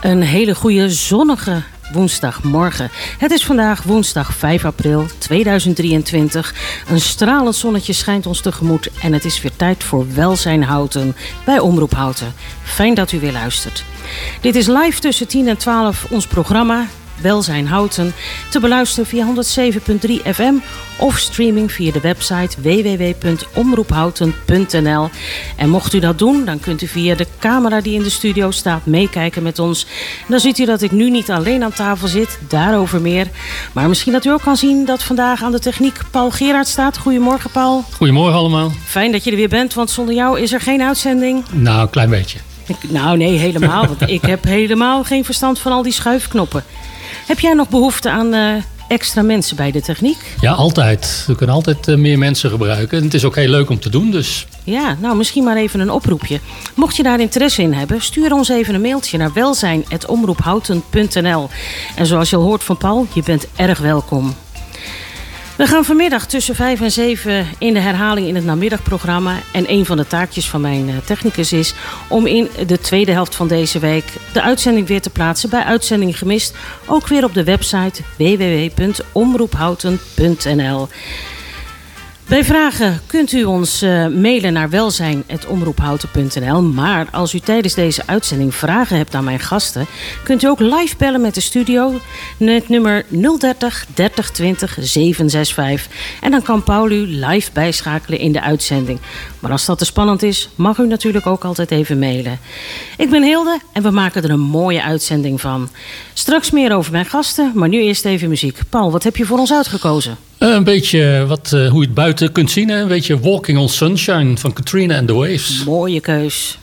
Een hele goede zonnige woensdagmorgen. Het is vandaag woensdag 5 april 2023. Een stralend zonnetje schijnt ons tegemoet en het is weer tijd voor Welzijn Houten bij Omroep Houten. Fijn dat u weer luistert. Dit is live tussen 10 en 12 ons programma Welzijn Houten te beluisteren via 107.3 FM of streaming via de website www.omroephouten.nl. En mocht u dat doen, dan kunt u via de camera die in de studio staat meekijken met ons. dan ziet u dat ik nu niet alleen aan tafel zit, daarover meer. Maar misschien dat u ook kan zien dat vandaag aan de techniek Paul Gerard staat. Goedemorgen Paul. Goedemorgen allemaal. Fijn dat je er weer bent, want zonder jou is er geen uitzending. Nou, een klein beetje. Nou nee, helemaal. Want ik heb helemaal geen verstand van al die schuifknoppen. Heb jij nog behoefte aan uh, extra mensen bij de techniek? Ja, altijd. We kunnen altijd uh, meer mensen gebruiken. En het is ook heel leuk om te doen, dus... Ja, nou misschien maar even een oproepje. Mocht je daar interesse in hebben, stuur ons even een mailtje naar welzijn.omroephouten.nl. En zoals je al hoort van Paul, je bent erg welkom. We gaan vanmiddag tussen 5 en 7 in de herhaling in het namiddagprogramma. En een van de taakjes van mijn eh, technicus is om in de tweede helft van deze week de uitzending weer te plaatsen bij Uitzending Gemist. Ook weer op de website www.omroephouten.nl. Bij vragen kunt u ons uh, mailen naar welzijn.omroephouten.nl. Maar als u tijdens deze uitzending vragen hebt aan mijn gasten, kunt u ook live bellen met de studio. Het nummer 030 30 20 765. En dan kan Paul u live bijschakelen in de uitzending. Maar als dat te spannend is, mag u natuurlijk ook altijd even mailen. Ik ben Hilde en we maken er een mooie uitzending van. Straks meer over mijn gasten, maar nu eerst even muziek. Paul, wat heb je voor ons uitgekozen? Uh, een beetje wat, uh, hoe je het buiten kunt zien. Hè? Een beetje Walking on Sunshine van Katrina and the Waves. Mooie keus.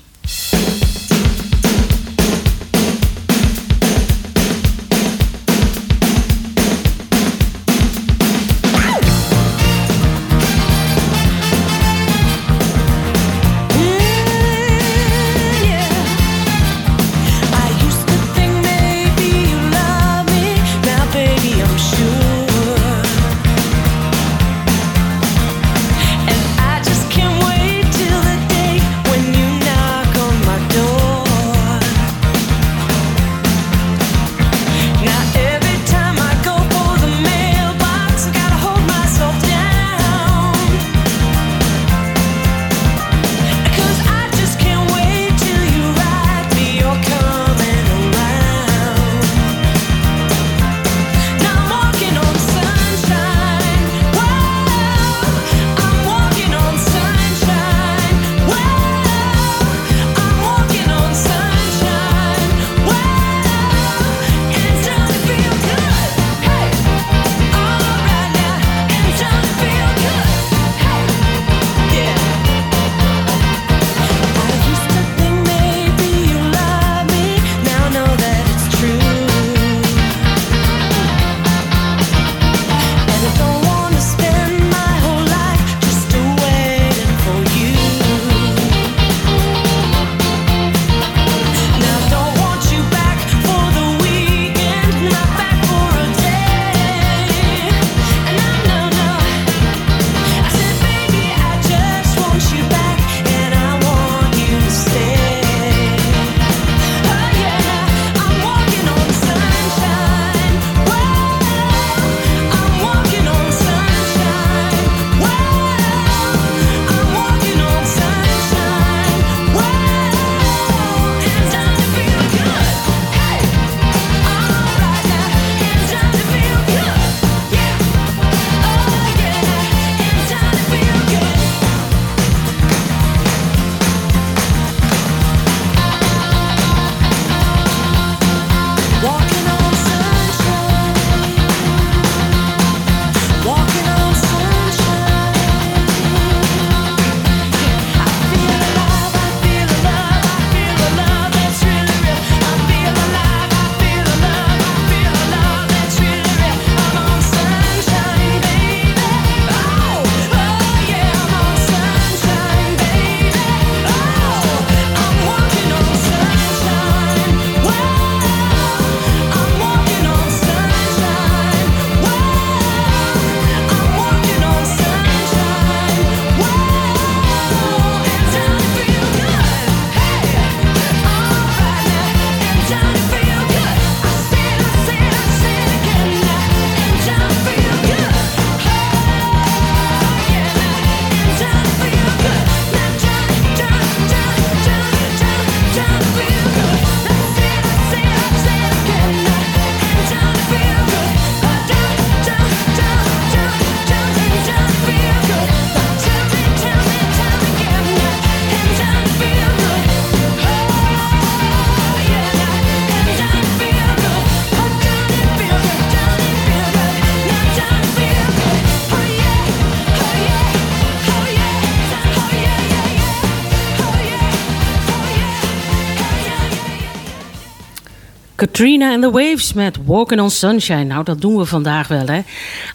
Katrina and the Waves met Walking on Sunshine. Nou, dat doen we vandaag wel, hè.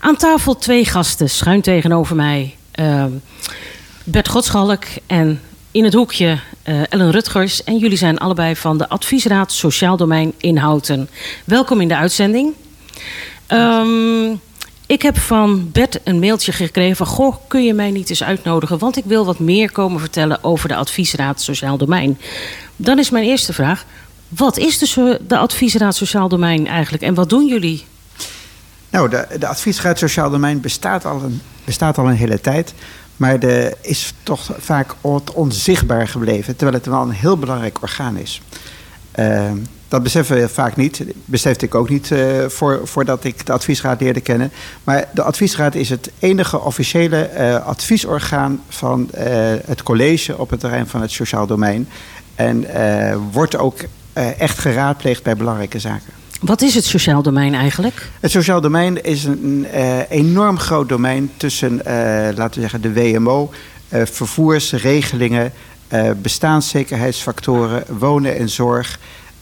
Aan tafel twee gasten, schuin tegenover mij. Uh, Bert Godschalk en in het hoekje uh, Ellen Rutgers. En jullie zijn allebei van de Adviesraad Sociaal Domein in Houten. Welkom in de uitzending. Um, ik heb van Bert een mailtje gekregen van... Goh, kun je mij niet eens uitnodigen? Want ik wil wat meer komen vertellen over de Adviesraad Sociaal Domein. Dan is mijn eerste vraag... Wat is dus de Adviesraad Sociaal Domein eigenlijk en wat doen jullie? Nou, de, de Adviesraad Sociaal Domein bestaat al een, bestaat al een hele tijd. Maar de, is toch vaak onzichtbaar gebleven. Terwijl het wel een heel belangrijk orgaan is. Uh, dat beseffen we vaak niet. Besefte ik ook niet uh, voor, voordat ik de adviesraad leerde kennen. Maar de adviesraad is het enige officiële uh, adviesorgaan van het college op het terrein van het sociaal domein. En wordt ook echt geraadpleegd bij belangrijke zaken. Wat is het sociaal domein eigenlijk? Het sociaal domein is een enorm groot domein tussen, laten we zeggen, de WMO, vervoersregelingen, bestaanszekerheidsfactoren, wonen en zorg.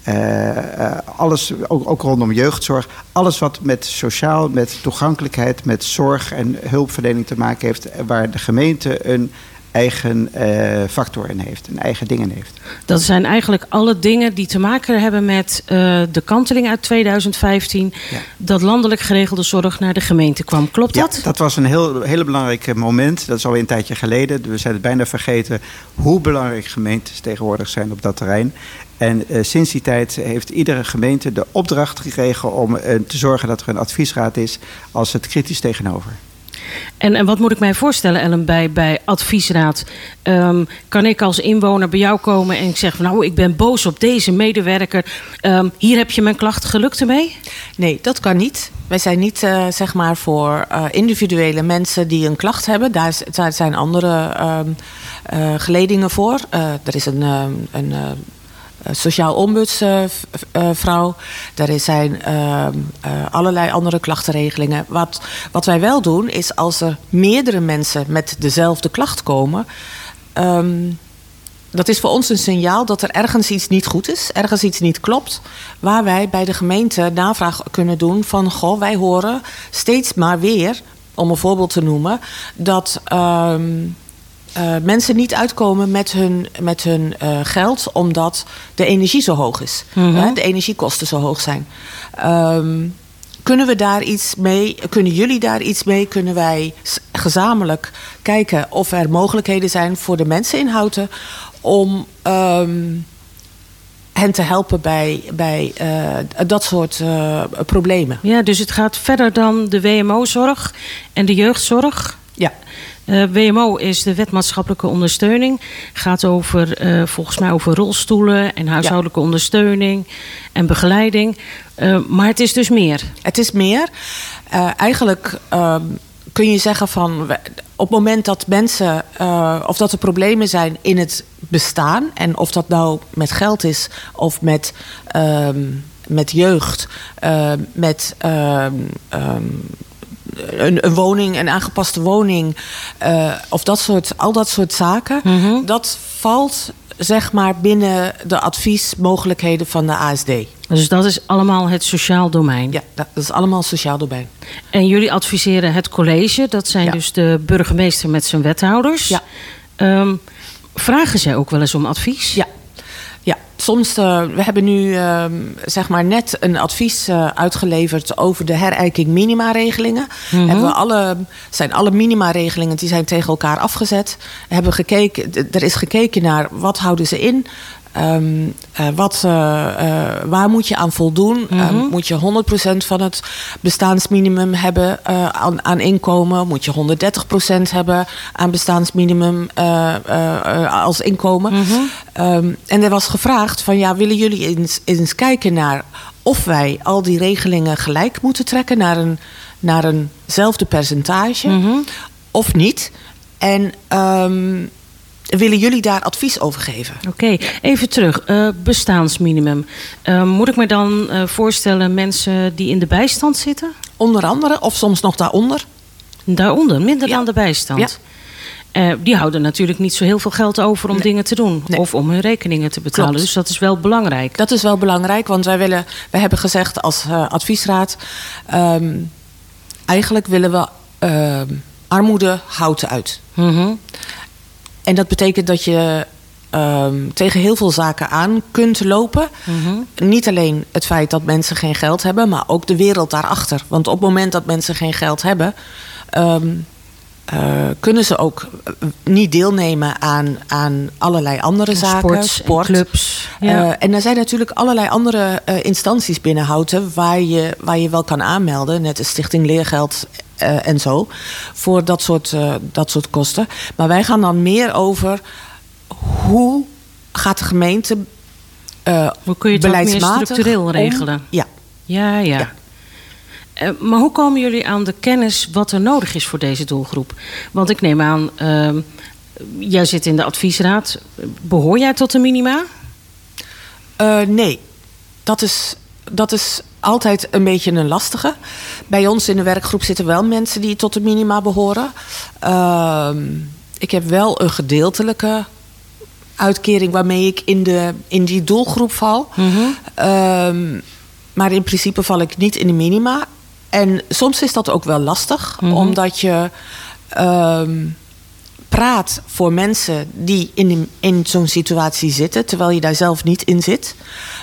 Uh, alles, ook, ook, rondom jeugdzorg. Alles wat met sociaal, met toegankelijkheid, met zorg en hulpverlening te maken heeft. Waar de gemeente een eigen uh, factor in heeft, een eigen dingen heeft. Dat zijn eigenlijk alle dingen die te maken hebben met uh, de kanteling uit 2015. Ja. Dat landelijk geregelde zorg naar de gemeente kwam. Klopt ja, dat? Dat was een heel, hele belangrijk moment. Dat is alweer een tijdje geleden. We zijn het bijna vergeten hoe belangrijk gemeentes tegenwoordig zijn op dat terrein. En uh, sinds die tijd heeft iedere gemeente de opdracht gekregen om te zorgen dat er een adviesraad is als het kritisch tegenover. En, en wat moet ik mij voorstellen, Ellen, bij, bij adviesraad? Um, kan ik als inwoner bij jou komen en ik zeg: Nou, ik ben boos op deze medewerker. Um, hier heb je mijn klacht. Gelukt ermee? Nee, dat kan niet. Wij zijn niet uh, zeg maar voor uh, individuele mensen die een klacht hebben. Daar, daar zijn andere uh, geledingen voor. er is een. een sociaal ombudsvrouw. er zijn uh, uh, allerlei andere klachtenregelingen. Wat, wat wij wel doen is als er meerdere mensen met dezelfde klacht komen. Um, dat is voor ons een signaal dat er ergens iets niet goed is, ergens iets niet klopt. Waar wij bij de gemeente navraag kunnen doen van: Goh, wij horen steeds maar weer, om een voorbeeld te noemen, dat. Um, uh, mensen niet uitkomen met hun, met hun uh, geld omdat de energie zo hoog is. Mm -hmm. de energiekosten zo hoog zijn. Um, kunnen we daar iets mee? Kunnen jullie daar iets mee? Kunnen wij gezamenlijk kijken of er mogelijkheden zijn voor de mensen in Houten om um, hen te helpen bij, bij uh, dat soort uh, problemen? Ja, dus het gaat verder dan de WMO-zorg en de jeugdzorg. Uh, WMO is de wet maatschappelijke ondersteuning. Gaat over, uh, volgens mij over rolstoelen en huishoudelijke ja. ondersteuning en begeleiding. Uh, maar het is dus meer. Het is meer. eigenlijk ehm, kun je zeggen van op het moment dat mensen of dat er problemen zijn in het bestaan en of dat nou met geld is of met, ehm, met jeugd, met ehm, een, een, woning, een aangepaste woning, uh, of dat soort, al dat soort zaken, mm -hmm. dat valt zeg maar binnen de adviesmogelijkheden van de ASD. Dus dat is allemaal het sociaal domein? Ja, dat is allemaal sociaal domein. En jullie adviseren het college, dat zijn ja. dus de burgemeester met zijn wethouders. Ja. Um, vragen zij ook wel eens om advies? Ja, ja, soms, uh, we hebben nu uh, zeg maar net een advies uh, uitgeleverd over de herijking minima-regelingen. Mm -hmm. We alle, zijn alle minima-regelingen die zijn tegen elkaar afgezet. Hebben gekeken, er is gekeken naar wat houden ze in. Um, uh, wat, uh, uh, waar moet je aan voldoen? Mm -hmm. moet je 100% van het bestaansminimum hebben aan, aan, inkomen? Moet je 130% hebben aan bestaansminimum als inkomen? Mm -hmm. um, en er was gevraagd van ja, willen jullie eens, eens kijken naar of wij al die regelingen gelijk moeten trekken naar, een, naar eenzelfde percentage mm -hmm. of niet? En um, willen jullie daar advies over geven? Oké, okay. even terug. Uh, bestaansminimum. Uh, moet ik me dan uh, voorstellen mensen die in de bijstand zitten? Onder andere, of soms nog daaronder. Daaronder, minder ja. dan de bijstand. Ja. Eh, die houden natuurlijk niet zo heel veel geld over om Nee. dingen te doen. Nee. Of om hun rekeningen te betalen. Klopt. Dus dat is wel belangrijk. Dat is wel belangrijk, want wij, willen, wij hebben gezegd als eh, adviesraad... ehm, eigenlijk willen we ehm, armoede houten uit. Mhm. En dat betekent dat je ehm, tegen heel veel zaken aan kunt lopen. Mhm. Niet alleen het feit dat mensen geen geld hebben, maar ook de wereld daarachter. Want op het moment dat mensen geen geld hebben, ehm, eh, kunnen ze ook eh, niet deelnemen aan, aan allerlei andere zaken. Sports en clubs. Ja. Eh, en er zijn natuurlijk allerlei andere eh, instanties binnen Houten waar je, waar je wel kan aanmelden. Net de Stichting Leergeld eh, en zo. Voor dat soort, eh, dat soort kosten. Maar wij gaan dan meer over hoe gaat de gemeente eh Hoe kun je het ook meer beleidsmatig structureel om- regelen? ja. Ja, ja. Ja. Eh, maar hoe komen jullie aan de kennis wat er nodig is voor deze doelgroep? Want ik neem aan, ehm, jij zit in de adviesraad. Behoor jij tot de minima? Eh, nee, dat is, dat is altijd een beetje een lastige. Bij ons in de werkgroep zitten wel mensen die tot de minima behoren. Ehm, ik heb wel een gedeeltelijke uitkering waarmee ik in, de, in die doelgroep val. Ehm, maar in principe val ik niet in de minima. En soms is dat ook wel lastig, omdat je ehm, praat voor mensen die in, in zo'n situatie zitten, terwijl je daar zelf niet in zit.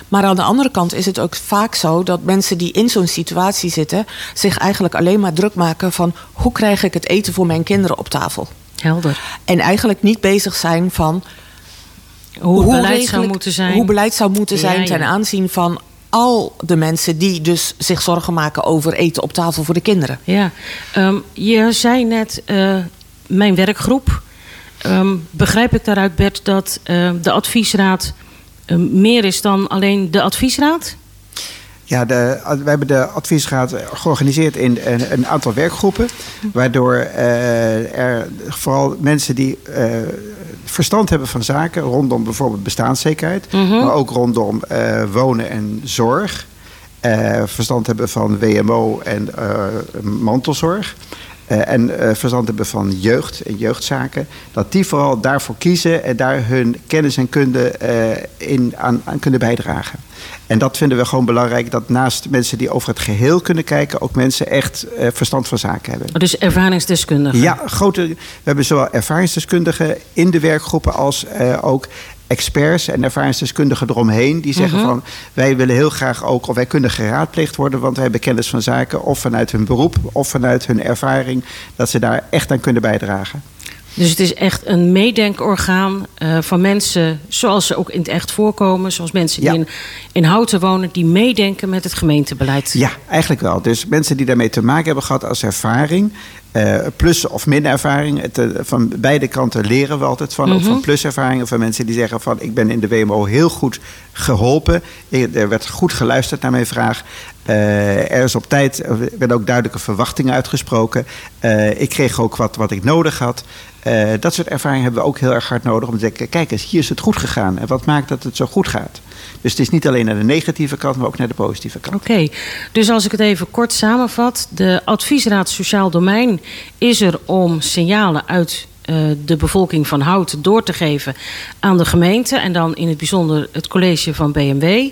Maar aan de andere kant is het ook vaak zo dat mensen die in zo'n situatie zitten, zich eigenlijk alleen maar druk maken van hoe krijg ik het eten voor mijn kinderen op tafel. Helder. En eigenlijk niet bezig zijn van Hoe, beleid zou moeten zijn. Hoe beleid zou moeten zijn Ja, ja. ten aanzien van al de mensen die dus zich zorgen maken over eten op tafel voor de kinderen. Ja, Ehm, je zei net eh, mijn werkgroep. Ehm, begrijp ik daaruit, Bert, dat eh, de adviesraad eh, meer is dan alleen de adviesraad? Ja, de, we hebben de adviesraad georganiseerd in een, een aantal werkgroepen. Waardoor eh, er vooral mensen die eh, verstand hebben van zaken rondom bijvoorbeeld bestaanszekerheid, maar ook rondom eh, wonen en zorg. verstand hebben van WMO en mantelzorg. Eh, en eh, verstand hebben van jeugd en jeugdzaken. Dat die vooral daarvoor kiezen en daar hun kennis en kunde eh, in, aan, aan kunnen bijdragen. En dat vinden we gewoon belangrijk. Dat naast mensen die over het geheel kunnen kijken, ook mensen echt eh, verstand van zaken hebben. Dus ervaringsdeskundigen. Ja, grote, we hebben zowel ervaringsdeskundigen in de werkgroepen als eh, ook experts en ervaringsdeskundigen eromheen. Die zeggen van wij willen heel graag ook, of wij kunnen geraadpleegd worden, want wij hebben kennis van zaken, of vanuit hun beroep of vanuit hun ervaring, dat ze daar echt aan kunnen bijdragen. Dus het is echt een meedenkorgaan eh, van mensen zoals ze ook in het echt voorkomen. Zoals mensen die Ja. in, in Houten wonen, die meedenken met het gemeentebeleid. Ja, eigenlijk wel. Dus mensen die daarmee te maken hebben gehad als ervaring, eh, plus of min ervaring, het, eh, van beide kanten leren we altijd van. Ook van pluservaringen van mensen die zeggen van ik ben in de WMO heel goed geholpen. Er werd goed geluisterd naar mijn vraag. Eh, er is op tijd, er werden ook duidelijke verwachtingen uitgesproken. Ik kreeg ook wat, wat ik nodig had. Dat soort ervaringen hebben we ook heel erg hard nodig om te denken: kijk eens, hier is het goed gegaan. En wat maakt dat het zo goed gaat? Dus het is niet alleen naar de negatieve kant, maar ook naar de positieve kant. Oké, dus als ik het even kort samenvat. De adviesraad Sociaal Domein is er om signalen uit eh, de bevolking van Houten door te geven aan de gemeente. En dan in het bijzonder het college van BMW.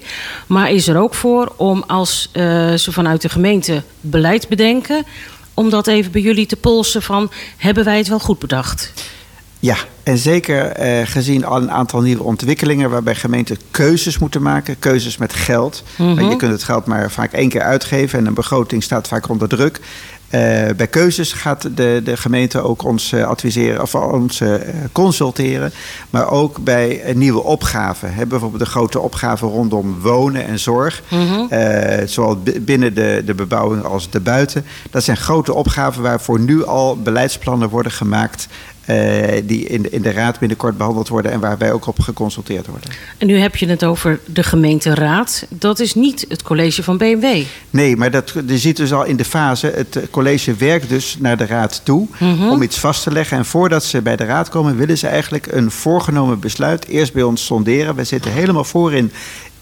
Maar is er ook voor om als eh, ze vanuit de gemeente beleid bedenken. Om dat even bij jullie te polsen van hebben wij het wel goed bedacht? Ja, en zeker eh, gezien al een aantal nieuwe ontwikkelingen waarbij gemeenten keuzes moeten maken, keuzes met geld. Want je kunt het geld maar vaak één keer uitgeven en een begroting staat vaak onder druk. Eh, bij keuzes gaat de, de gemeente ook ons eh, adviseren of ons eh, consulteren. Maar ook bij nieuwe opgaven. Hè, bijvoorbeeld de grote opgaven rondom wonen en zorg. Eh, zowel bi- binnen de, de bebouwing als de buiten. Dat zijn grote opgaven waarvoor nu al beleidsplannen worden gemaakt. Eh, die in de, in de raad binnenkort behandeld worden en waar wij ook op geconsulteerd worden. En nu heb je het over de gemeenteraad. Dat is niet het college van BMW. Nee, maar dat, je ziet dus al in de fase, het college werkt dus naar de raad toe om iets vast te leggen. En voordat ze bij de raad komen, willen ze eigenlijk een voorgenomen besluit eerst bij ons sonderen. We zitten helemaal voorin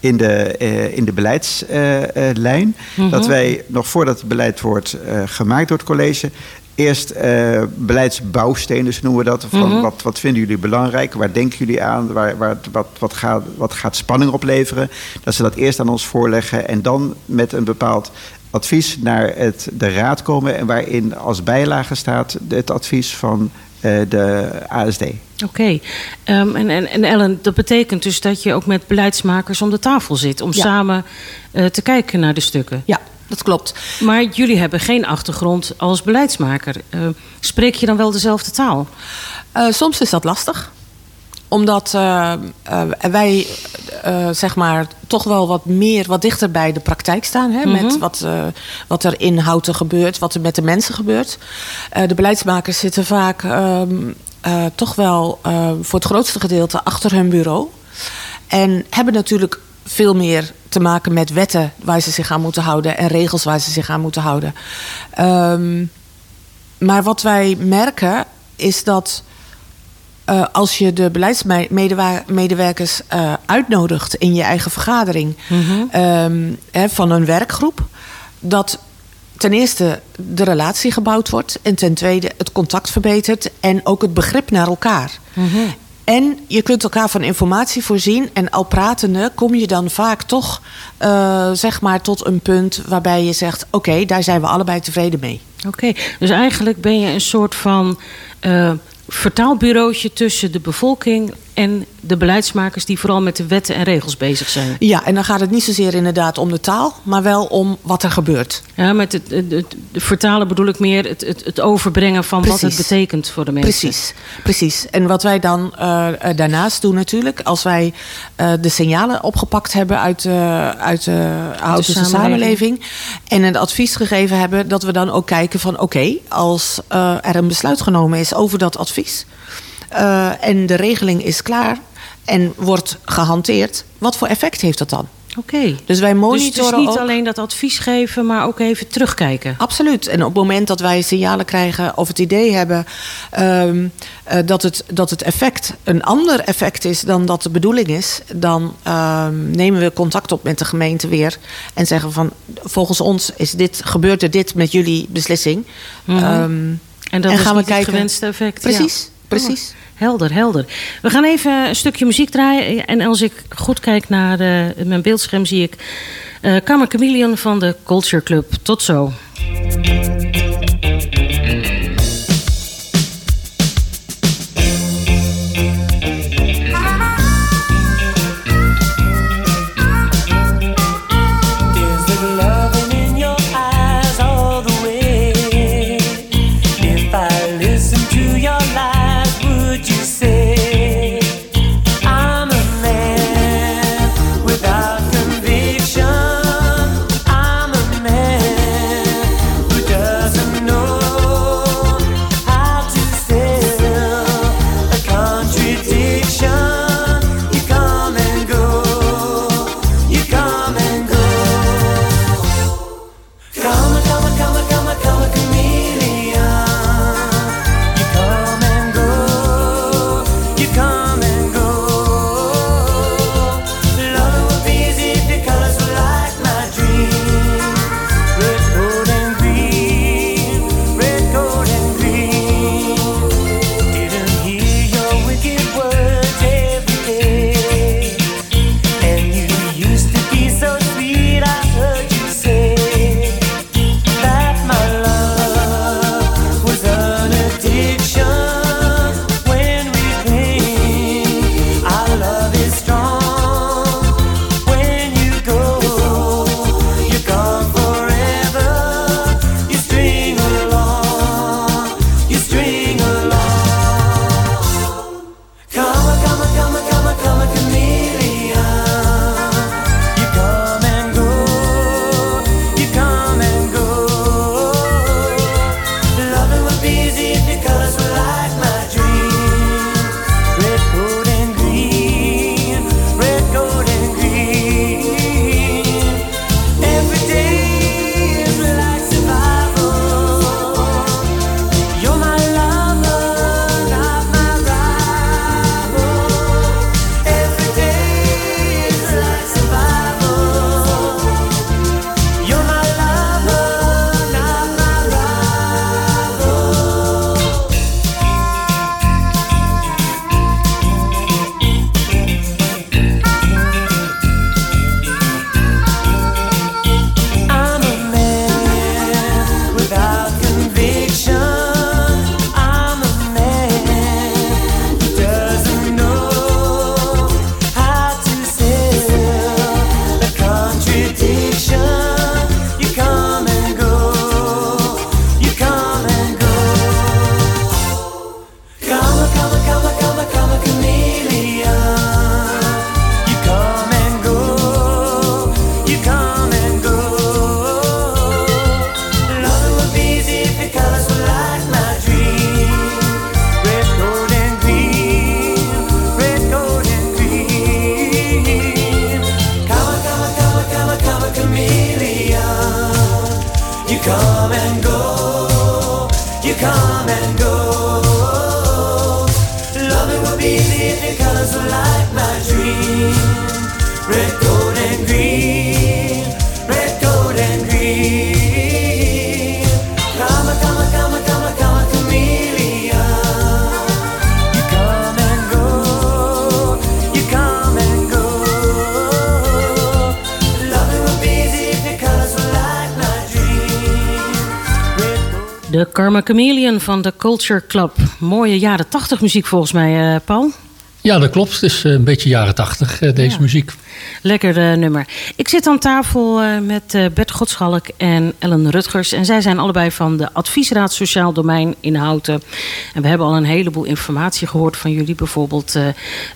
in de, eh, in de beleidslijn. Dat wij nog voordat het beleid wordt eh, gemaakt door het college, eerst eh, beleidsbouwstenen, dus noemen we dat. Van Mhm. wat, wat vinden jullie belangrijk? Waar denken jullie aan? Waar, waar, wat, wat, gaat, wat gaat spanning opleveren? Dat ze dat eerst aan ons voorleggen en dan met een bepaald advies naar het, de raad komen. En waarin als bijlage staat het advies van de ASD. Oké. Ehm, en, en, en Ellen, dat betekent dus dat je ook met beleidsmakers om de tafel zit... om Ja. samen eh, te kijken naar de stukken. Ja, dat klopt. Maar jullie hebben geen achtergrond als beleidsmaker. Eh, spreek je dan wel dezelfde taal? Eh, soms is dat lastig. Omdat eh, eh, wij eh, zeg maar toch wel wat meer, wat dichter bij de praktijk staan. Hè, Met wat, eh, wat er in Houten gebeurt, wat er met de mensen gebeurt. De beleidsmakers zitten vaak ehm, eh, toch wel voor het grootste gedeelte achter hun bureau. En hebben natuurlijk veel meer te maken met wetten waar ze zich aan moeten houden en regels waar ze zich aan moeten houden. Ehm, maar wat wij merken is dat eh, als je de beleidsmedewerkers eh, uitnodigt in je eigen vergadering ehm, hè, van een werkgroep, dat ten eerste de relatie gebouwd wordt en ten tweede het contact verbetert en ook het begrip naar elkaar. En je kunt elkaar van informatie voorzien. En al pratende kom je dan vaak toch eh, zeg maar tot een punt waarbij je zegt: Oké, daar zijn we allebei tevreden mee. Oké, dus eigenlijk ben je een soort van vertaalbureautje tussen de bevolking en de beleidsmakers die vooral met de wetten en regels bezig zijn. Ja, en dan gaat het niet zozeer inderdaad om de taal, maar wel om wat er gebeurt. Ja, met het, het, het- vertalen bedoel ik meer het, het, het overbrengen van wat het betekent voor de mensen. Precies, precies. En wat wij dan eh, eh, daarnaast doen natuurlijk, als wij eh, de signalen opgepakt hebben uit, de uit de Houtense samenleving. samenleving en een advies gegeven hebben, dat we dan ook kijken van oké, als er een besluit genomen is over dat advies eh, en de regeling is klaar en wordt gehanteerd, wat voor effect heeft dat dan? Oké. Dus wij Dus monitoren het is niet ook- alleen dat advies geven, maar ook even terugkijken. Absoluut. En op het moment dat wij signalen krijgen of het idee hebben ehm, eh, dat, het, dat het effect een ander effect is dan dat de bedoeling is, dan ehm, nemen we contact op met de gemeente weer en zeggen van volgens ons is dit, gebeurt er dit met jullie beslissing. Ehm, En dan En is gaan we niet het kijken- gewenste effect. Precies, Ja. Precies. Helder, helder. We gaan even een stukje muziek draaien. En als ik goed kijk naar eh, mijn beeldscherm zie ik eh Kamer Chameleon van de Culture Club. Tot zo. De Karma Chameleon van de Culture Club. Mooie jaren 80 muziek volgens mij, eh, Paul. Ja, dat klopt. Het is eh, een beetje jaren tachtig, eh, deze Ja. muziek. Lekker eh, nummer. Ik zit aan tafel met Bert Godschalk en Ellen Rutgers. En zij zijn allebei van de Adviesraad Sociaal Domein in Houten. En we hebben al een heleboel informatie gehoord van jullie. Bijvoorbeeld, eh,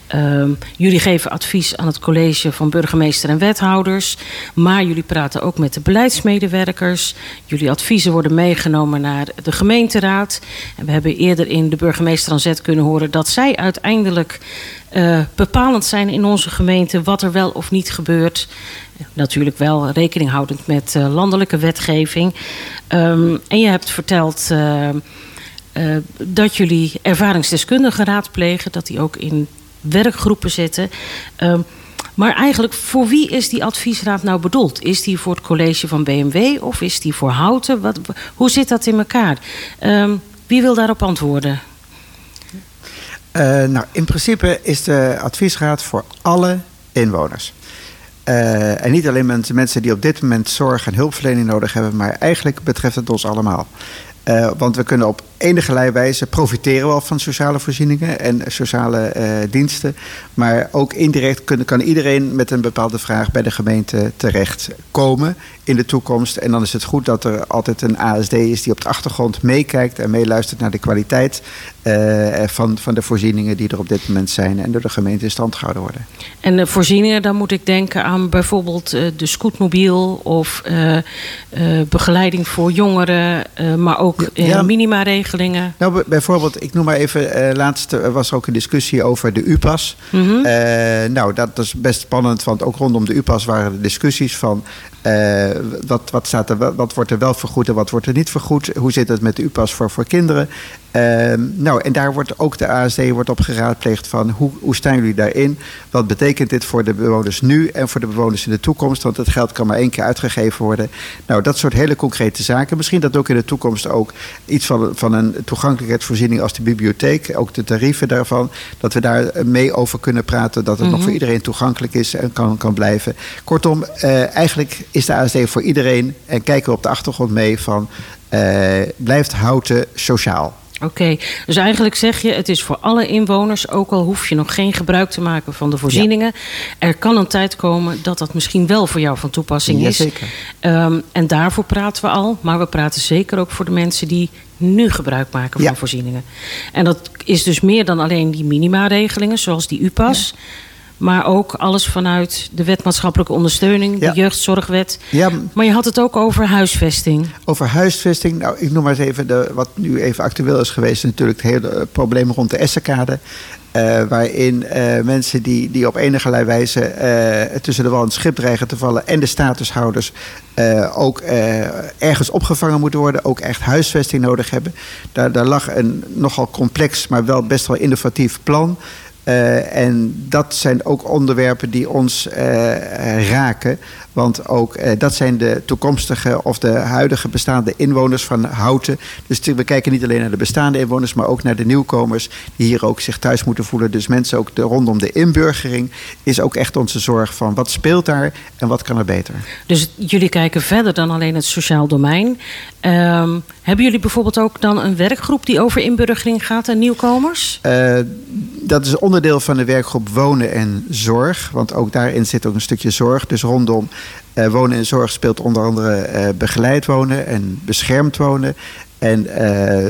ehm, jullie geven advies aan het college van burgemeester en wethouders. Maar jullie praten ook met de beleidsmedewerkers. Jullie adviezen worden meegenomen naar de gemeenteraad. En we hebben eerder in de burgemeester aan zet kunnen horen dat zij uiteindelijk eh, bepalend zijn in onze gemeente wat er wel of niet gebeurt. Natuurlijk wel rekening houdend met eh, landelijke wetgeving. Ehm, en je hebt verteld eh, dat jullie ervaringsdeskundigen raadplegen, dat die ook in werkgroepen zitten. Ehm, maar eigenlijk, voor wie is die adviesraad nou bedoeld? Is die voor het college van BMW of is die voor Houten? Wat, hoe zit dat in elkaar? Ehm, wie wil daarop antwoorden? Eh, nou, in principe is de adviesraad voor alle inwoners. Eh, en niet alleen mensen, mensen die op dit moment zorg en hulpverlening nodig hebben, maar eigenlijk betreft het ons allemaal. Eh, want we kunnen op enige wijze profiteren wel van sociale voorzieningen en sociale eh, diensten. Maar ook indirect kunnen, kan iedereen met een bepaalde vraag bij de gemeente terechtkomen in de toekomst. En dan is het goed dat er altijd een ASD is die op de achtergrond meekijkt en meeluistert naar de kwaliteit eh, van, van de voorzieningen die er op dit moment zijn en door de gemeente in stand gehouden worden. En de voorzieningen, dan moet ik denken aan bijvoorbeeld eh, de scootmobiel of eh, eh, begeleiding voor jongeren, eh, maar ook eh, Ja. Nou, bijvoorbeeld, ik noem maar even, eh, laatst eh, was er ook een discussie over de UPAS. Eh, nou, dat is best spannend, want ook rondom de UPAS waren er discussies van wat, wat, staat er, wel- wat wordt er wel vergoed en wat wordt er niet vergoed. Hoe zit het met de UPAS voor, voor kinderen? Eh, nou, en daar wordt ook de ASD wordt op geraadpleegd van hoe, hoe staan jullie daarin? Wat betekent dit voor de bewoners nu en voor de bewoners in de toekomst? Want het geld kan maar één keer uitgegeven worden. Nou, dat soort hele concrete zaken. Misschien dat ook in de toekomst ook iets van, van een toegankelijkheidsvoorziening als de bibliotheek, ook de tarieven daarvan, dat we daar mee over kunnen praten, dat het nog voor iedereen toegankelijk is en kan, kan blijven. Kortom, eh, eigenlijk is de ASD voor iedereen en kijken we op de achtergrond mee van eh, blijft houten sociaal. Oké, dus eigenlijk zeg je, het is voor alle inwoners, ook al hoef je nog geen gebruik te maken van de voorzieningen. Er kan een tijd komen dat dat misschien wel voor jou van toepassing is. Jazeker. Ehm, en daarvoor praten we al, maar we praten zeker ook voor de mensen die nu gebruik maken van Ja. voorzieningen. En dat is dus meer dan alleen die minimaregelingen, zoals die UPAS. Maar ook alles vanuit de wet maatschappelijke ondersteuning, Ja. de jeugdzorgwet. Ja, Maar je had het ook over huisvesting. Over huisvesting, nou, ik noem maar eens even de, wat nu even actueel is geweest, natuurlijk het hele eh, probleem rond de Essenkade. eh, waarin eh, mensen die, die op enige wijze tussen de wal en het schip dreigen te vallen en de statushouders ook ergens opgevangen moeten worden, ook echt huisvesting nodig hebben. Daar, daar lag een nogal complex, maar wel best wel innovatief plan. Eh, en dat zijn ook onderwerpen die ons eh, raken. Want ook eh, dat zijn de toekomstige of de huidige bestaande inwoners van Houten. Dus we kijken niet alleen naar de bestaande inwoners, maar ook naar de nieuwkomers die hier ook zich thuis moeten voelen. Dus mensen ook de, rondom de inburgering is ook echt onze zorg van wat speelt daar en wat kan er beter. Dus jullie kijken verder dan alleen het sociaal domein. Ehm, hebben jullie bijvoorbeeld ook dan een werkgroep die over inburgering gaat en nieuwkomers? Eh, dat is onderdeel van de werkgroep Wonen en Zorg. Want ook daarin zit ook een stukje zorg. Dus rondom eh, wonen en zorg speelt onder andere eh, begeleid wonen en beschermd wonen. En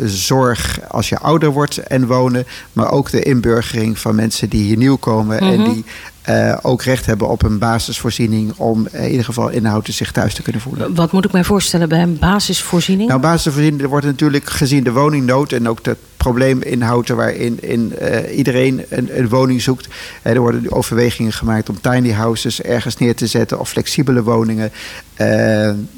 zorg als je ouder wordt en wonen. Maar ook de inburgering van mensen die hier nieuw komen. En Mhm. die eh, ook recht hebben op een basisvoorziening. Om eh, in ieder geval inhoud zich thuis te kunnen voelen. Wat moet ik mij voorstellen bij een basisvoorziening? Nou, basisvoorziening er wordt natuurlijk gezien de woningnood en ook het probleem in Houten waarin in, eh, iedereen een, een woning zoekt. Er worden overwegingen gemaakt om tiny houses ergens neer te zetten of flexibele woningen.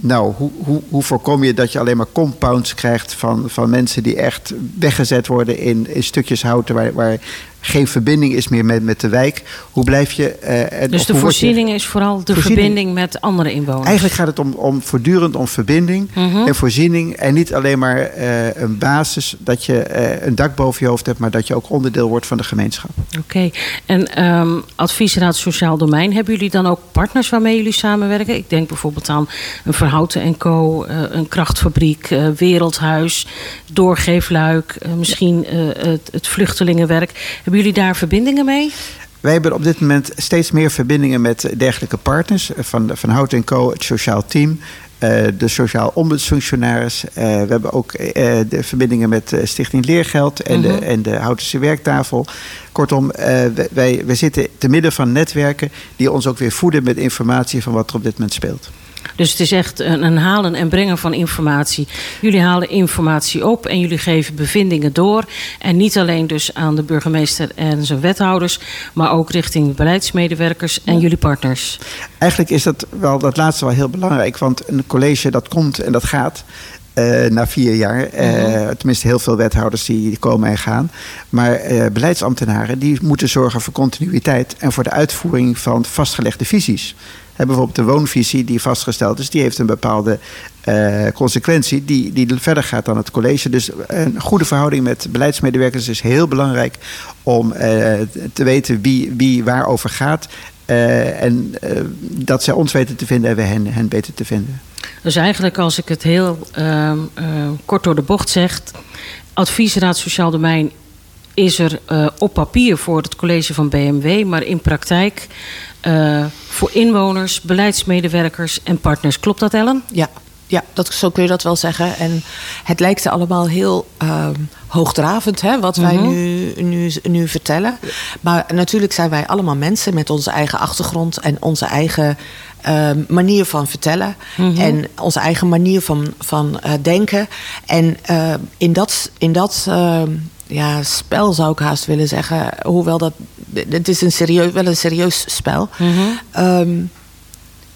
Nou, hoe, hoe, hoe voorkom je dat je alleen maar compounds krijgt van, van mensen die echt weggezet worden in, in stukjes houten waar, waar geen verbinding is meer met, met de wijk, hoe blijf je... eh, en- Dus de je- voorziening is vooral de Voorziening. verbinding met andere inwoners. Eigenlijk gaat het om, om voortdurend om verbinding Mhm. en voorziening. En niet alleen maar eh, een basis dat je eh, een dak boven je hoofd hebt, maar dat je ook onderdeel wordt van de gemeenschap. Oké. En ehm, Adviesraad Sociaal Domein, hebben jullie dan ook partners waarmee jullie samenwerken? Ik denk bijvoorbeeld aan een Verhouten en Co., een krachtfabriek, Wereldhuis, Doorgeefluik, misschien het, het vluchtelingenwerk. Hebben jullie daar verbindingen mee? Wij hebben op dit moment steeds meer verbindingen met dergelijke partners. eh, Van, van Hout Co, het sociaal team, eh, de sociaal ombudsfunctionaris. Eh, we hebben ook de verbindingen met Stichting Leergeld en, de, en de Houtense Werktafel. Kortom, wij, wij zitten te midden van netwerken die ons ook weer voeden met informatie van wat er op dit moment speelt. Dus het is echt een, een halen en brengen van informatie. Jullie halen informatie op en jullie geven bevindingen door. En niet alleen dus aan de burgemeester en zijn wethouders, maar ook richting beleidsmedewerkers en jullie partners. Eigenlijk is dat wel dat laatste wel heel belangrijk. Want een college dat komt en dat gaat. eh, na vier jaar. Eh, tenminste, heel veel wethouders die, die komen en gaan. Maar eh, beleidsambtenaren die moeten zorgen voor continuïteit en voor de uitvoering van vastgelegde visies. Hè, bijvoorbeeld de woonvisie die vastgesteld is, die heeft een bepaalde eh, consequentie die, die verder gaat dan het college. Dus een goede verhouding met beleidsmedewerkers is heel belangrijk om eh, te weten wie, wie waarover gaat. Eh, en dat zij ons weten te vinden en wij hen, hen weten te vinden. Dus eigenlijk, als ik het heel ehm, eh, kort door de bocht zeg, adviesraad Sociaal Domein is er op papier voor het college van BMW, maar in praktijk eh, voor inwoners, beleidsmedewerkers en partners. Klopt dat, Ellen? Ja, ja dat, zo kun je dat wel zeggen. En het lijkt er allemaal heel ehm, hoogdravend, hè, wat wij Mhm. nu, nu, nu vertellen. Maar natuurlijk zijn wij allemaal mensen met onze eigen achtergrond en onze eigen ehm, manier van vertellen. En onze eigen manier van, van eh, denken. En eh, in dat, in dat ehm, ja, spel zou ik haast willen zeggen, hoewel dat. Het is een serieus, wel een serieus spel. Ehm,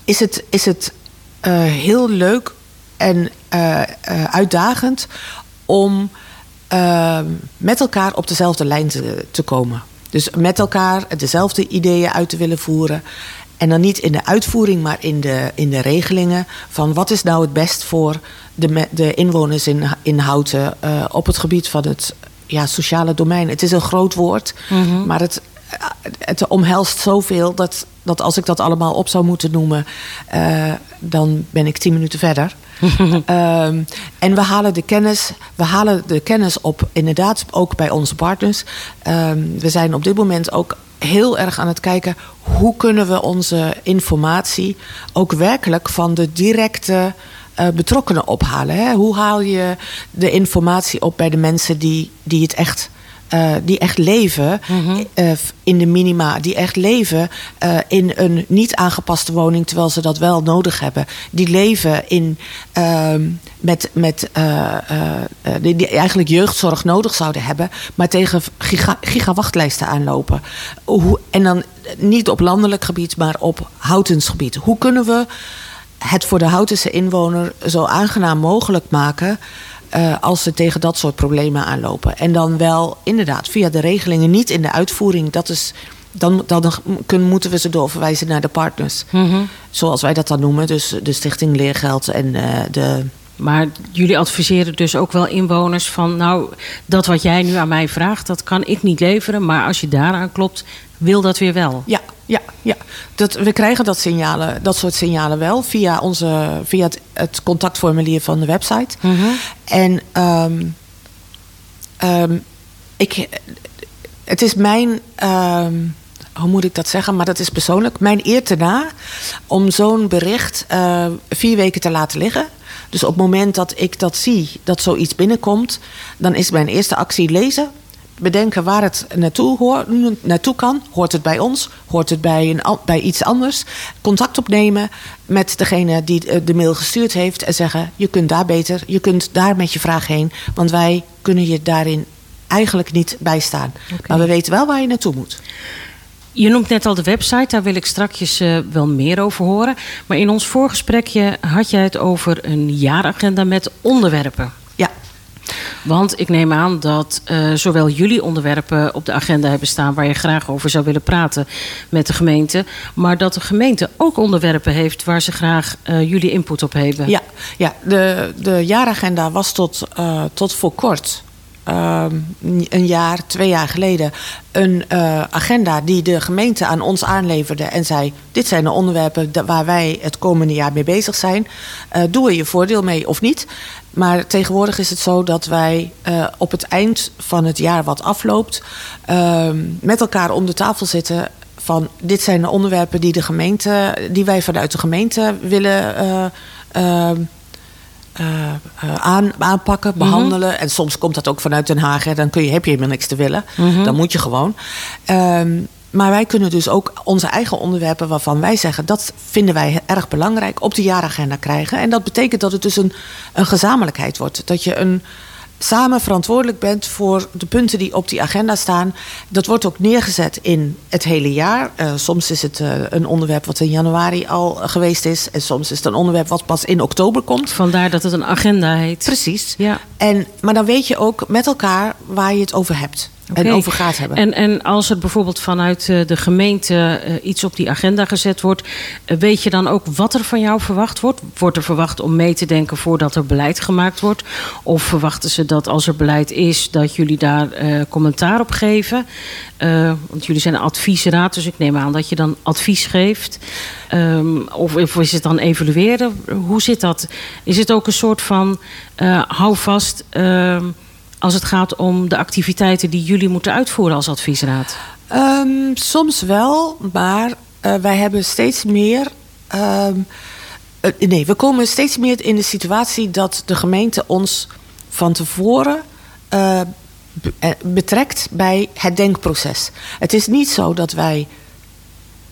is het, is het eh, heel leuk en eh, eh, uitdagend om ehm, met elkaar op dezelfde lijn te, te komen. Dus met elkaar dezelfde ideeën uit te willen voeren. En dan niet in de uitvoering, maar in de, in de regelingen. Van wat is nou het best voor de, de inwoners in, in Houten op het gebied van het ja, sociale domein. Het is een groot woord, maar het, het omhelst zoveel dat, dat als ik dat allemaal op zou moeten noemen, eh, dan ben ik tien minuten verder. Ehm, en we halen de kennis, we halen de kennis op, inderdaad, ook bij onze partners. Ehm, we zijn op dit moment ook heel erg aan het kijken hoe kunnen we onze informatie ook werkelijk van de directe eh, betrokkenen ophalen. Hè? Hoe haal je de informatie op bij de mensen die, die het echt. eh, die echt leven eh, in de minima, die echt leven in een niet aangepaste woning terwijl ze dat wel nodig hebben. Die leven in, ehm, met, met, die, die eigenlijk jeugdzorg nodig zouden hebben, maar tegen giga, gigawachtlijsten aanlopen. Hoe, en dan niet op landelijk gebied, maar op houtens gebied. Hoe kunnen we het voor de Houtense inwoner zo aangenaam mogelijk maken. eh, als ze tegen dat soort problemen aanlopen. En dan wel inderdaad via de regelingen, niet in de uitvoering. Dat is, dan dan kunnen, moeten we ze doorverwijzen naar de partners. Zoals wij dat dan noemen. Dus de Stichting Leergeld en eh, de. Maar jullie adviseren dus ook wel inwoners van... nou, dat wat jij nu aan mij vraagt, dat kan ik niet leveren... maar als je daaraan klopt, wil dat weer wel. Ja, ja, ja. Dat, we krijgen dat, signalen, dat soort signalen wel via, onze, via het, het contactformulier van de website. En ehm, ehm, ik, het is mijn, ehm, hoe moet ik dat zeggen, maar dat is persoonlijk, mijn eer te na om zo'n bericht eh, vier weken te laten liggen. Dus op het moment dat ik dat zie, dat zoiets binnenkomt, dan is mijn eerste actie lezen. Bedenken waar het naartoe, hoor, naartoe kan. Hoort het bij ons? Hoort het bij, een, bij iets anders? Contact opnemen met degene die eh, de mail gestuurd heeft en zeggen: Je kunt daar beter, je kunt daar met je vraag heen, want wij kunnen je daarin eigenlijk niet bijstaan. Maar we weten wel waar je naartoe moet. Je noemt net al de website, daar wil ik straks eh, wel meer over horen. Maar in ons voorgesprekje had jij het over een jaaragenda met onderwerpen. Ja, Want ik neem aan dat eh, zowel jullie onderwerpen op de agenda hebben staan waar je graag over zou willen praten met de gemeente, maar dat de gemeente ook onderwerpen heeft waar ze graag eh, jullie input op hebben. Ja, ja de, de jaaragenda was tot, eh, tot voor kort. Ehm, een jaar, twee jaar geleden, een eh, agenda die de gemeente aan ons aanleverde en zei: Dit zijn de onderwerpen waar wij het komende jaar mee bezig zijn. Eh, doe er je voordeel mee of niet? Maar tegenwoordig is het zo dat wij eh, op het eind van het jaar wat afloopt, ehm, met elkaar om de tafel zitten van dit zijn de onderwerpen die, de gemeente, die wij vanuit de gemeente willen eh, eh, aan, aanpakken, behandelen. En soms komt dat ook vanuit Den Haag. Hè. Dan kun je, heb je helemaal niks te willen. Dan moet je gewoon. Ehm, maar wij kunnen dus ook onze eigen onderwerpen waarvan wij zeggen... dat vinden wij erg belangrijk, op de jaaragenda krijgen. En dat betekent dat het dus een, een gezamenlijkheid wordt. Dat je een, samen verantwoordelijk bent voor de punten die op die agenda staan. Dat wordt ook neergezet in het hele jaar. Eh, soms is het eh, een onderwerp wat in januari al geweest is. En soms is het een onderwerp wat pas in oktober komt. Vandaar dat het een agenda heet. Precies. Ja. En, maar dan weet je ook met elkaar waar je het over hebt. En over gaat hebben. En, en als er bijvoorbeeld vanuit eh, de gemeente eh, iets op die agenda gezet wordt, eh, weet je dan ook wat er van jou verwacht wordt? Wordt er verwacht om mee te denken voordat er beleid gemaakt wordt? Of verwachten ze dat als er beleid is, dat jullie daar commentaar op geven? Want jullie zijn een adviesraad, dus ik neem aan dat je dan advies geeft. Ehm, of, of is het dan evalueren? Hoe zit dat? Is het ook een soort van eh hou vast. Als het gaat om de activiteiten die jullie moeten uitvoeren als adviesraad? Ehm, soms wel, maar eh, wij hebben steeds meer. ehm, eh, nee, we komen steeds meer in de situatie dat de gemeente ons van tevoren eh, betrekt bij het denkproces. Het is niet zo dat wij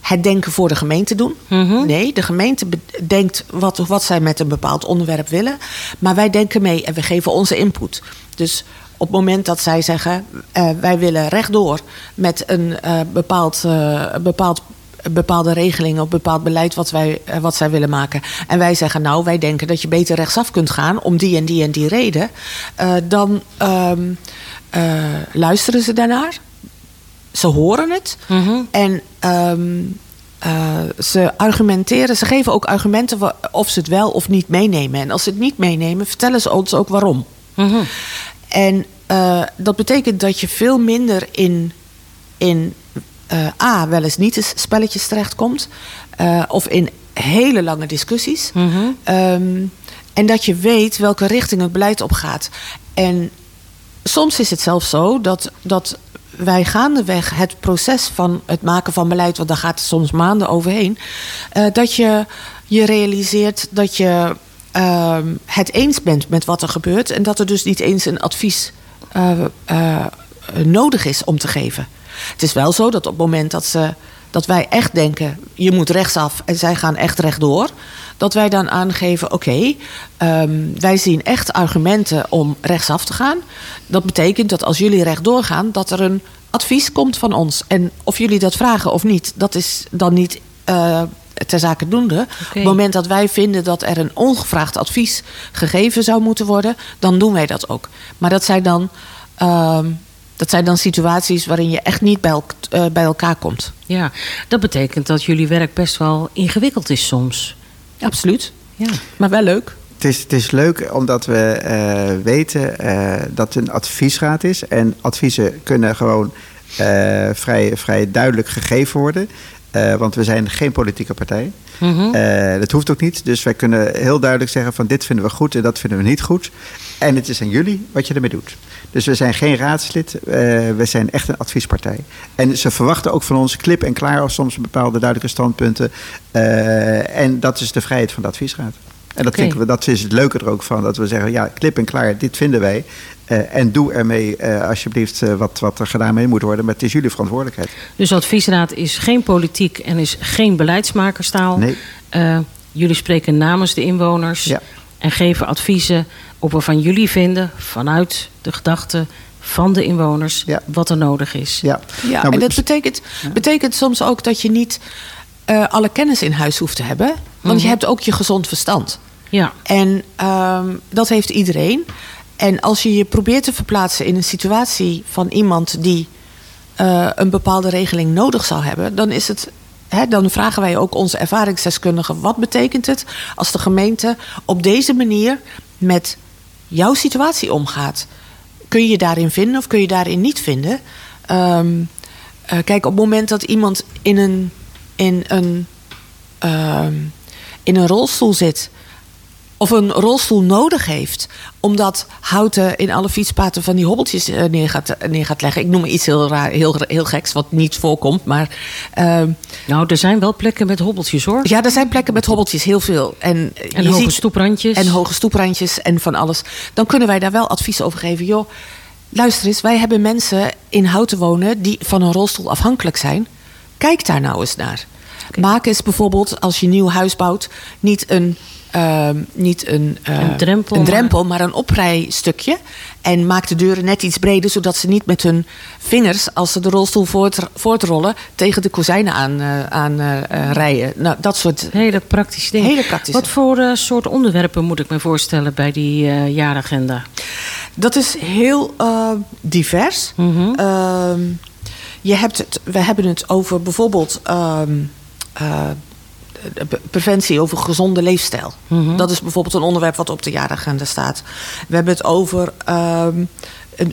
het denken voor de gemeente doen. Mhm. Nee, de gemeente bedenkt wat, wat zij met een bepaald onderwerp willen. Maar wij denken mee en we geven onze input. Dus op het moment dat zij zeggen... eh, wij willen rechtdoor met een eh, bepaald, eh, bepaald, bepaalde regeling... of bepaald beleid wat, wij, wat zij willen maken. En wij zeggen, nou, wij denken dat je beter rechtsaf kunt gaan... om die en die en die reden. dan ehm, eh, luisteren ze daarnaar. Ze horen het. Mhm. En ehm, eh, ze argumenteren, ze geven ook argumenten of ze het wel of niet meenemen. En als ze het niet meenemen, vertellen ze ons ook waarom. Mhm. En eh, dat betekent dat je veel minder in, in eh, A, wel eens niet eens spelletjes terechtkomt. of in hele lange discussies. Mhm. Ehm, en dat je weet welke richting het beleid op gaat. En soms is het zelfs zo dat, dat wij gaandeweg het proces van het maken van beleid, want daar gaat het soms maanden overheen, eh, dat je je realiseert dat je ehm, het eens bent met wat er gebeurt en dat er dus niet eens een advies eh, eh, nodig is om te geven. Het is wel zo dat op het moment dat, ze, dat wij echt denken, je moet rechtsaf en zij gaan echt rechtdoor, dat wij dan aangeven, oké, ehm, wij zien echt argumenten om rechtsaf te gaan. Dat betekent dat als jullie rechtdoor gaan, dat er een advies komt van ons. En of jullie dat vragen of niet, dat is dan niet eh ter zake doende. Op het moment dat wij vinden dat er een ongevraagd advies gegeven zou moeten worden, dan doen wij dat ook. Maar dat zijn dan, ehm, dat zijn dan situaties waarin je echt niet bij, elk- eh, bij elkaar komt. Ja, dat betekent dat jullie werk best wel ingewikkeld is soms. Absoluut. Ja. Maar wel leuk. Het is, het is leuk omdat we eh, weten eh, dat het een adviesraad is. En adviezen kunnen gewoon eh, vrij, vrij duidelijk gegeven worden. Eh, want we zijn geen politieke partij. Mhm. Eh, dat hoeft ook niet. Dus wij kunnen heel duidelijk zeggen van dit vinden we goed en dat vinden we niet goed. En het is aan jullie wat je ermee doet. Dus we zijn geen raadslid, eh, we zijn echt een adviespartij. En ze verwachten ook van ons klip en klaar of soms bepaalde duidelijke standpunten. En dat is de vrijheid van de adviesraad. En dat, vinden we, dat is het leuke er ook van. Dat we zeggen, ja, klip en klaar, dit vinden wij. Eh, en doe ermee eh, alsjeblieft eh, wat, wat er gedaan mee moet worden. Maar het is jullie verantwoordelijkheid. Dus adviesraad is geen politiek en is geen beleidsmakerstaal. Nee. Eh, jullie spreken namens de inwoners Ja. en geven adviezen op waarvan jullie vinden, vanuit de gedachten van de inwoners, Ja. wat er nodig is. Ja, Ja, Nou, en dat betekent, betekent soms ook dat je niet eh, alle kennis in huis hoeft te hebben. Want je Mhm. hebt ook je gezond verstand. Ja. En ehm, dat heeft iedereen. En als je je probeert te verplaatsen in een situatie van iemand die eh, een bepaalde regeling nodig zou hebben, dan is het. Dan vragen wij ook onze ervaringsdeskundigen: wat betekent het als de gemeente op deze manier met jouw situatie omgaat? Kun je je daarin vinden of kun je daarin niet vinden? Ehm, eh, kijk, op het moment dat iemand in een, in een, ehm, in een rolstoel zit of een rolstoel nodig heeft, omdat houten in alle fietspaten van die hobbeltjes eh, neer, gaat, neer gaat leggen. Ik noem iets heel, raar, heel, heel geks, wat niet voorkomt. Maar ehm, Nou, er zijn wel plekken met hobbeltjes hoor. ja, er zijn plekken met hobbeltjes, heel veel. En, eh, En hoge ziet- stoeprandjes. En hoge stoeprandjes en van alles. Dan kunnen wij daar wel advies over geven. Joh, luister eens, wij hebben mensen in houten wonen die van een rolstoel afhankelijk zijn. Kijk daar nou eens naar. Maak eens bijvoorbeeld, als je een nieuw huis bouwt, niet een, ehm, niet een, eh, Een drempel, een maar- drempel, maar een oprijstukje. En maak de deuren net iets breder, zodat ze niet met hun vingers, als ze de rolstoel voort, voortrollen, tegen de kozijnen aan, eh, aan eh, rijden. Nou, dat soort Hele praktische dingen. Hele praktische. Wat voor eh, soort onderwerpen moet ik me voorstellen bij die jaaragenda? Dat is heel divers. Mhm. Ehm, je hebt het, we hebben het over bijvoorbeeld preventie over gezonde leefstijl. Mhm. Dat is bijvoorbeeld een onderwerp wat op de jaaragenda staat. We hebben het over ehm,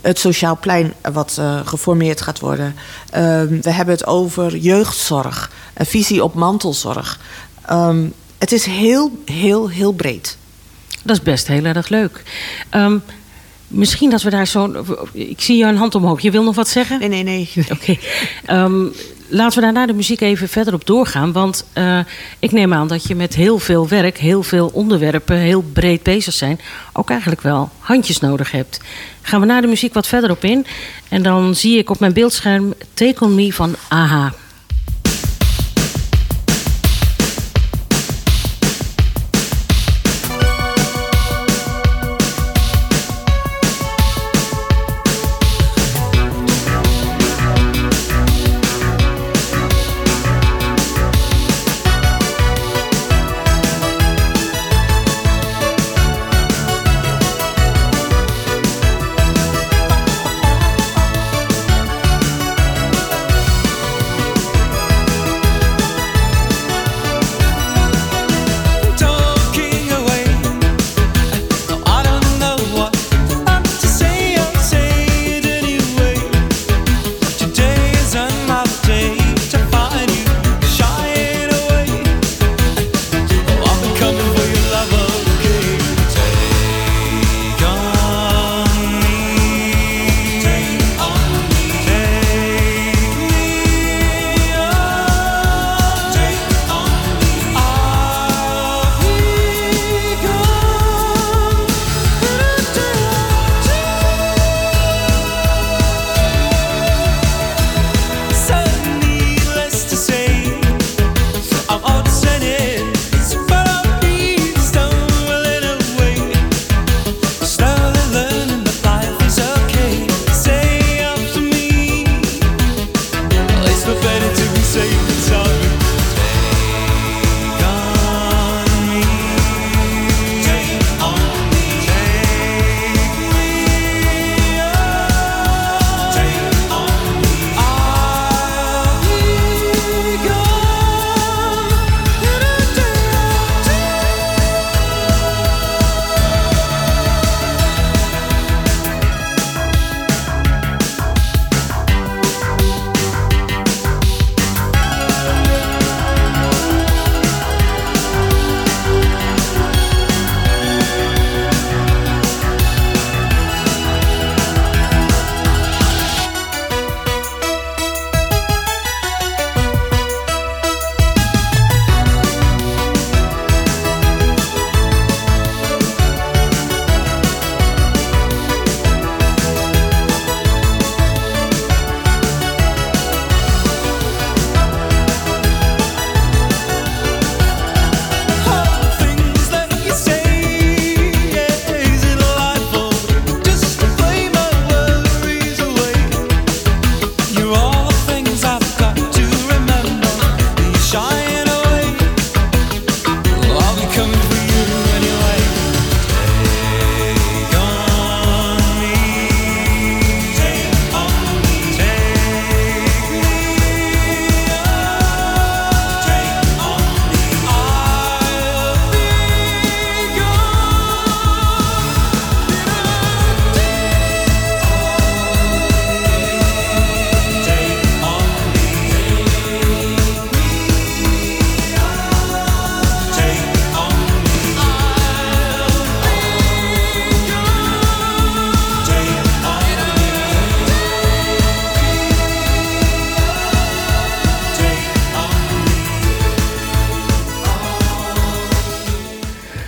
het sociaal plein wat eh, geformeerd gaat worden. Ehm, we hebben het over jeugdzorg, een visie op mantelzorg. Ehm, het is heel, heel, heel breed. Dat is best heel erg leuk. Misschien dat we daar zo. Ik zie jou een hand omhoog. Je wil nog wat zeggen? Nee, nee, nee. Oké. Laten we daar na de muziek even verder op doorgaan. Want eh, ik neem aan dat je met heel veel werk, heel veel onderwerpen, heel breed bezig zijn. Ook eigenlijk wel handjes nodig hebt. Gaan we na de muziek wat verder op in. En dan zie ik op mijn beeldscherm Take Me van AHA.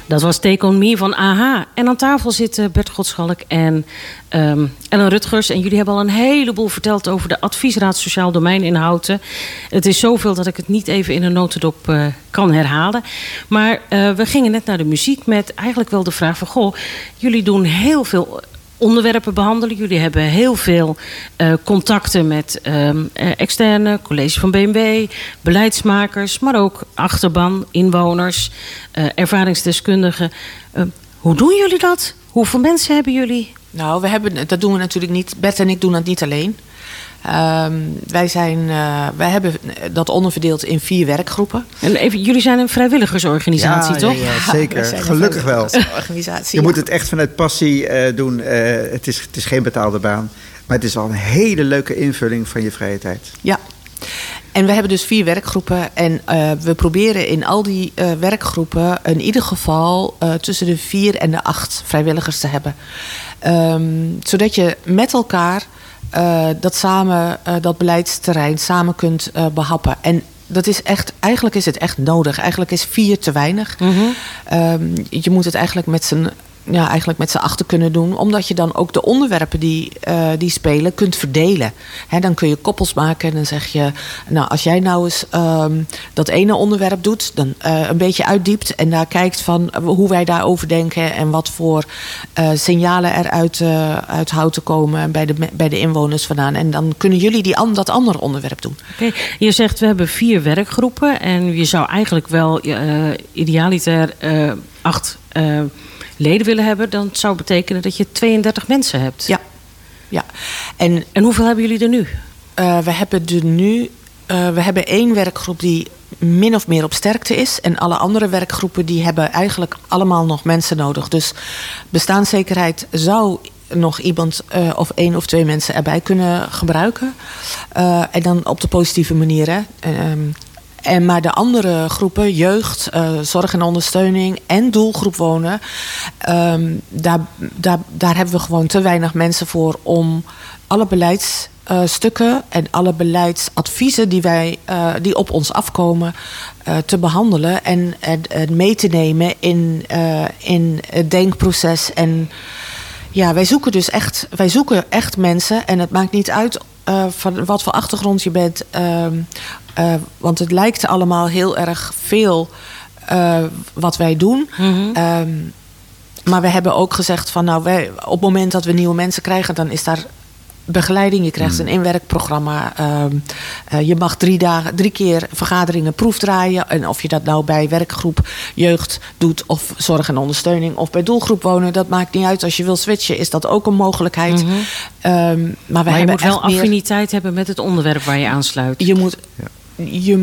Dat was Take On van AHA. En aan tafel zitten Bert Godschalk en ehm, Ellen Rutgers. En jullie hebben al een heleboel verteld over de Adviesraad Sociaal Domein in. Het is zoveel dat ik het niet even in een notendop eh, kan herhalen. Maar eh, we gingen net naar de muziek met eigenlijk wel de vraag van... Goh, jullie doen heel veel onderwerpen behandelen. Jullie hebben heel veel eh, contacten met ehm, eh, externe, college van BMW, beleidsmakers, maar ook achterban, inwoners, eh, ervaringsdeskundigen. Hoe doen jullie dat? Hoeveel mensen hebben jullie? Nou, we hebben, dat doen we natuurlijk niet. Bert en ik doen dat niet alleen. Ehm, wij, zijn, eh, wij hebben dat onderverdeeld in vier werkgroepen. En even, jullie zijn een vrijwilligersorganisatie, Ja, toch? ja, zeker. Gelukkig wel. Organisatie. Je moet het echt vanuit passie eh, doen. Eh, het, is, het is geen betaalde baan. Maar het is al een hele leuke invulling van je vrije tijd. Ja. En we hebben dus vier werkgroepen. En eh, we proberen in al die eh, werkgroepen in ieder geval eh, tussen de vier en de acht vrijwilligers te hebben. Ehm, zodat je met elkaar eh, dat samen, eh, dat beleidsterrein samen kunt eh, behappen. En dat is echt, eigenlijk is het echt nodig. Eigenlijk is vier te weinig. Ehm, je moet het eigenlijk met z'n ja, eigenlijk met z'n achter kunnen doen. Omdat je dan ook de onderwerpen die, eh, die spelen kunt verdelen. Dan kun je koppels maken en dan zeg je... Nou, als jij nou eens ehm, dat ene onderwerp doet... dan eh, een beetje uitdiept en daar kijkt van eh, hoe wij daarover denken... en wat voor signalen er uit, uit houten komen bij de, bij de inwoners vandaan. En dan kunnen jullie die, dat andere onderwerp doen. Oké, Je zegt we hebben vier werkgroepen en je zou eigenlijk wel idealiter acht leden willen hebben. Dan zou betekenen dat je 32 mensen hebt. Ja. ja. En En hoeveel hebben jullie er nu? Eh, we hebben er nu. eh, we hebben één werkgroep die min of meer op sterkte is. En alle andere werkgroepen die hebben eigenlijk allemaal nog mensen nodig. Dus bestaanszekerheid zou nog iemand eh, of één of twee mensen erbij kunnen gebruiken. En dan op de positieve manier. Hè. En maar de andere groepen, jeugd, eh, zorg en ondersteuning en doelgroep wonen, ehm, daar, daar, daar hebben we gewoon te weinig mensen voor om alle beleidsstukken en alle beleidsadviezen die, wij, eh, die op ons afkomen eh, te behandelen en, en, en mee te nemen in, eh, in het denkproces. En ja, wij zoeken dus echt, wij zoeken echt mensen en het maakt niet uit eh, van wat voor achtergrond je bent. ehm, eh, want het lijkt allemaal heel erg veel eh, wat wij doen. Ehm, maar we hebben ook gezegd van nou, wij, op het moment dat we nieuwe mensen krijgen, dan is daar begeleiding. Je krijgt een inwerkprogramma. Ehm, eh, je mag drie, dagen, drie keer vergaderingen proefdraaien. En of je dat nou bij werkgroep jeugd doet, of zorg en ondersteuning, of bij doelgroep wonen, dat maakt niet uit. Als je wil switchen, is dat ook een mogelijkheid. Ehm, maar we maar je hebben moet wel meer- affiniteit hebben met het onderwerp waar je aansluit. je moet, je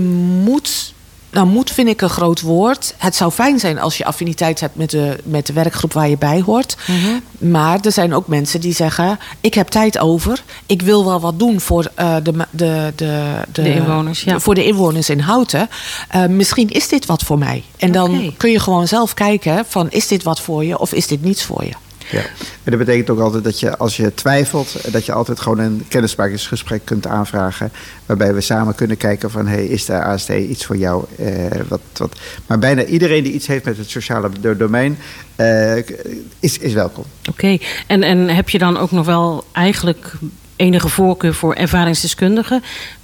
moet, nou moet vind ik een groot woord. Het zou fijn zijn als je affiniteit hebt met de, met de werkgroep waar je bij hoort. Mhm. Maar er zijn ook mensen die zeggen, ik heb tijd over. Ik wil wel wat doen voor uh, de, de, de, De inwoners, ja. Voor de inwoners in Houten. Uh, misschien is dit wat voor mij. En dan kun je gewoon zelf kijken van, is dit wat voor je of is dit niets voor je? Ja. En dat betekent ook altijd dat je, als je twijfelt, dat je altijd gewoon een kennismakingsgesprek kunt aanvragen. Waarbij we samen kunnen kijken van, hey, is de ASD iets voor jou? Eh, wat, wat. Maar bijna iedereen die iets heeft met het sociale do- domein, eh, is, is welkom. Oké, en, en heb je dan ook nog wel eigenlijk enige voorkeur voor ervaringsdeskundigen?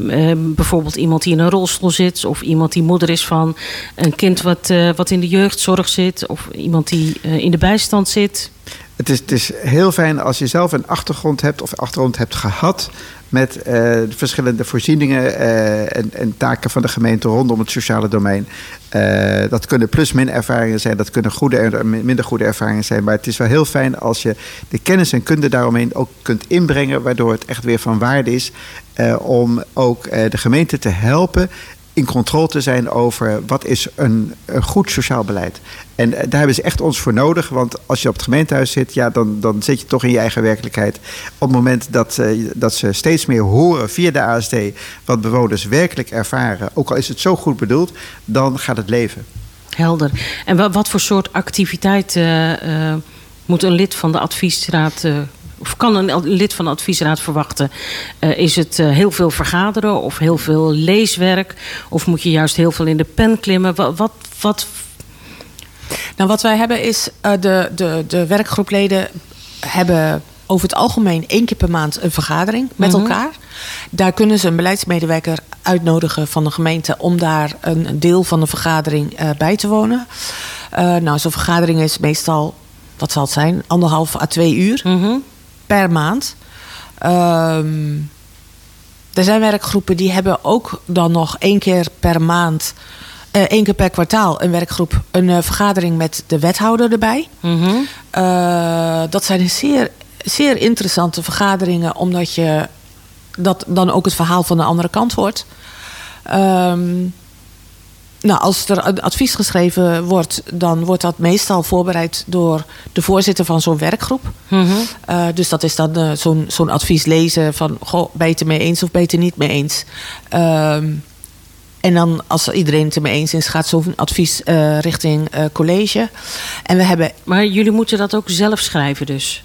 Eh, bijvoorbeeld iemand die in een rolstoel zit, of iemand die moeder is van een kind wat, eh, wat in de jeugdzorg zit, of iemand die eh, in de bijstand zit. Het is, het is heel fijn als je zelf een achtergrond hebt of achtergrond hebt gehad met eh, de verschillende voorzieningen eh, en, en taken van de gemeente rondom het sociale domein. Eh, dat kunnen plus-min ervaringen zijn, dat kunnen goede en minder goede ervaringen zijn. Maar het is wel heel fijn als je de kennis en kunde daaromheen ook kunt inbrengen, waardoor het echt weer van waarde is om ook de gemeente te helpen in controle te zijn over wat is een, goed sociaal beleid. En eh, daar hebben ze echt ons voor nodig. Want als je op het gemeentehuis zit, ja, dan, dan zit je toch in je eigen werkelijkheid. Op het moment dat, eh, dat ze steeds meer horen via de ASD wat bewoners werkelijk ervaren, ook al is het zo goed bedoeld, dan gaat het leven. Helder. En wa- wat voor soort activiteit eh, moet een lid van de adviesraad. Of kan een lid van de adviesraad verwachten? Eh, is het eh, heel veel vergaderen of heel veel leeswerk? Of moet je juist heel veel in de pen klimmen? Wat, wat, wat Nou, wat wij hebben is, eh, de, de, de werkgroepleden hebben over het algemeen één keer per maand een vergadering met Mhm. elkaar. Daar kunnen ze een beleidsmedewerker uitnodigen van de gemeente om daar een een deel van de vergadering bij te wonen. Nou, zo'n vergadering is meestal, wat zal het zijn, anderhalf à twee uur Mhm. Per maand. Ehm, er zijn werkgroepen die hebben ook dan nog één keer per maand, eh, één keer per kwartaal een werkgroep, een eh, vergadering met de wethouder erbij. Mhm. Eh, dat zijn zeer, zeer interessante vergaderingen, omdat je dat dan ook het verhaal van de andere kant hoort. Ehm, nou, als er advies geschreven wordt, dan wordt dat meestal voorbereid door de voorzitter van zo'n werkgroep. Mhm. Eh, dus dat is dan eh, zo'n zo'n advies lezen van, goh, ben je het ermee eens of ben je het niet mee eens? Ehm, en dan, als iedereen het ermee eens is, gaat zo'n advies eh, richting college. En we hebben, Maar jullie moeten dat ook zelf schrijven dus?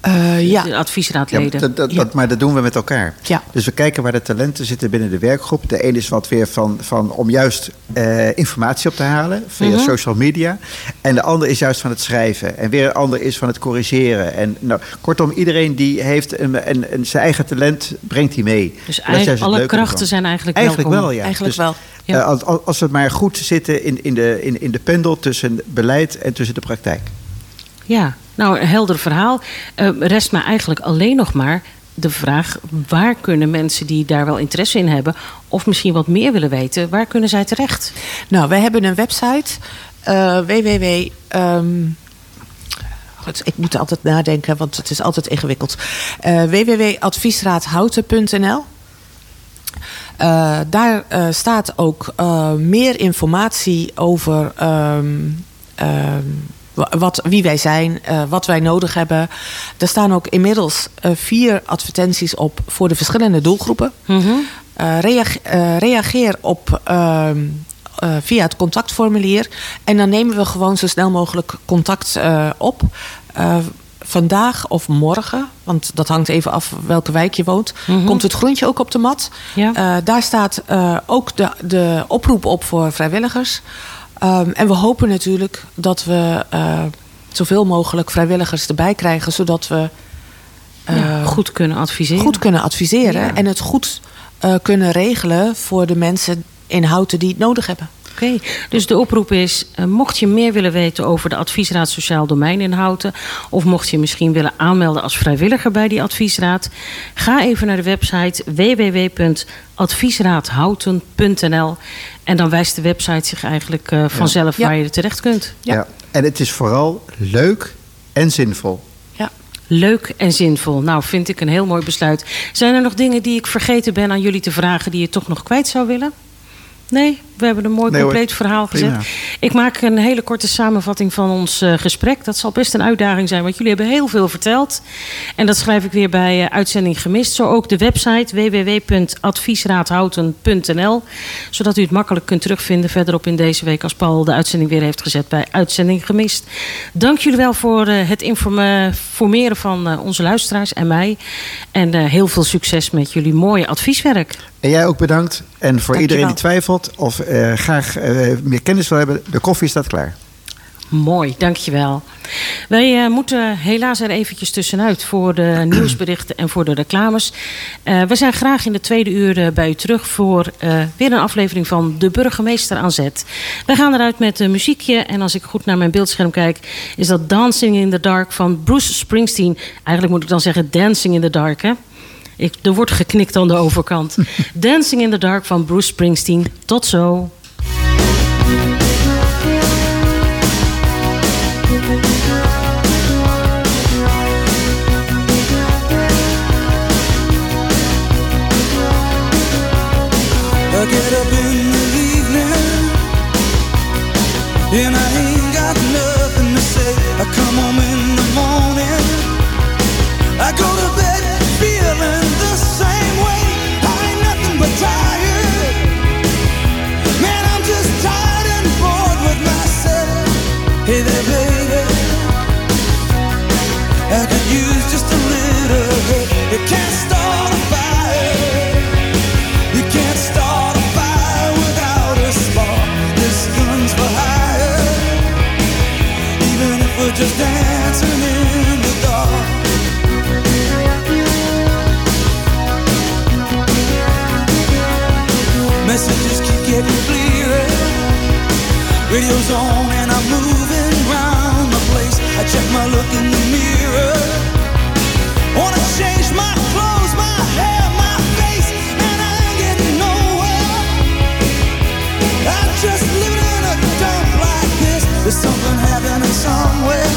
Eh, ja, De Ja, adviesraadleden. dat, dat, Ja. maar dat doen we met elkaar. Ja. Dus we kijken waar de talenten zitten binnen de werkgroep. De een is wat weer van, van om juist eh, informatie op te halen via Mhm. social media. En de ander is juist van het schrijven. En weer een ander is van het corrigeren. En nou, kortom, iedereen die heeft een, een, een, zijn eigen talent, brengt hij mee. dus eigenlijk alle krachten ervan. zijn eigenlijk, Eigenlijk welkom. wel, ja. eigenlijk Dus, wel. Ja. eh, als, als- als we maar goed zitten in, in, de, in, in de pendel tussen beleid en tussen de praktijk. Ja, nou, een helder verhaal. Eh, rest mij eigenlijk alleen nog maar de vraag... waar kunnen mensen die daar wel interesse in hebben... of misschien wat meer willen weten, waar kunnen zij terecht? Nou, wij hebben een website. eh www. goed, ik moet altijd nadenken, want het is altijd ingewikkeld. Eh www.adviesraadhouten.nl daar staat ook meer informatie over ehm, ehm, wat, wie wij zijn, eh, wat wij nodig hebben. Er staan ook inmiddels eh, vier advertenties op voor de verschillende doelgroepen. Mhm. Eh, reage- eh, reageer op ehm, eh, via het contactformulier. En dan nemen we gewoon zo snel mogelijk contact op. Vandaag of morgen, want dat hangt even af welke wijk je woont, Mhm. komt het groentje ook op de mat. Ja. Daar staat ook de, de oproep op voor vrijwilligers. Ehm, en we hopen natuurlijk dat we eh, zoveel mogelijk vrijwilligers erbij krijgen, zodat we Ja, eh, goed kunnen adviseren. goed kunnen adviseren Ja. en het goed eh, kunnen regelen voor de mensen in Houten die het nodig hebben. Oké, dus de oproep is, eh, mocht je meer willen weten over de adviesraad Sociaal Domein in Houten, of mocht je misschien willen aanmelden als vrijwilliger bij die adviesraad, ga even naar de website www.adviesraadhouten.nl en dan wijst de website zich eigenlijk eh, vanzelf Ja. waar je er terecht kunt. Ja. En het is vooral leuk en zinvol. Ja. Leuk en zinvol. Nou, vind ik een heel mooi besluit. Zijn er nog dingen die ik vergeten ben aan jullie te vragen die je toch nog kwijt zou willen? Nee, we hebben een mooi Nee, hoor. compleet verhaal gezet. Prima. Ik maak een hele korte samenvatting van ons eh, gesprek. Dat zal best een uitdaging zijn, want jullie hebben heel veel verteld. En dat schrijf ik weer bij eh, Uitzending Gemist. Zo ook de website www.adviesraadhouten.nl. Zodat u het makkelijk kunt terugvinden verderop in deze week... als Paul de uitzending weer heeft gezet bij Uitzending Gemist. Dank jullie wel voor eh, het informe- informeren van onze luisteraars en mij. En heel veel succes met jullie mooie advieswerk. En jij ook bedankt. En voor iedereen die twijfelt of eh, graag eh, meer kennis wil hebben, de koffie staat klaar. Mooi, dankjewel. Wij eh, moeten helaas er eventjes tussenuit voor de nieuwsberichten en voor de reclames. We zijn graag in de tweede uur bij u terug voor weer een aflevering van De Burgemeester aan Zet. Wij gaan eruit met een muziekje en als ik goed naar mijn beeldscherm kijk... is dat Dancing in the Dark van Bruce Springsteen. Eigenlijk moet ik dan zeggen Dancing in the Dark, hè? Ik, er wordt geknikt aan de overkant. Dancing in the Dark van Bruce Springsteen. Tot zo. I get up in the evening and I just dancing in the dark. Messages keep getting clearer. Radio's on and I'm the place. I check my look in the mirror. Wanna change my clothes, my hair, my face, and I ain't getting nowhere. I just living in a dump like this. There's something somewhere.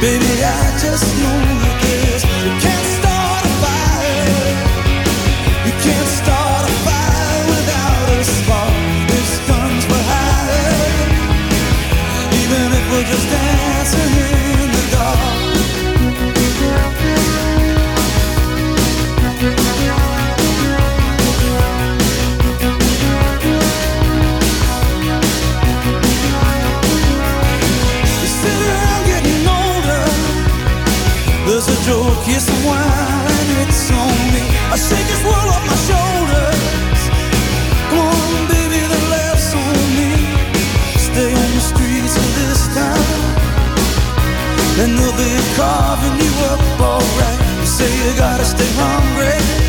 Baby, I just know you can't. It's on me. I shake this world off my shoulders. Come on, baby, the laughs on me. Stay on the streets of this town, and they'll be carving you up alright. You say you gotta stay hungry.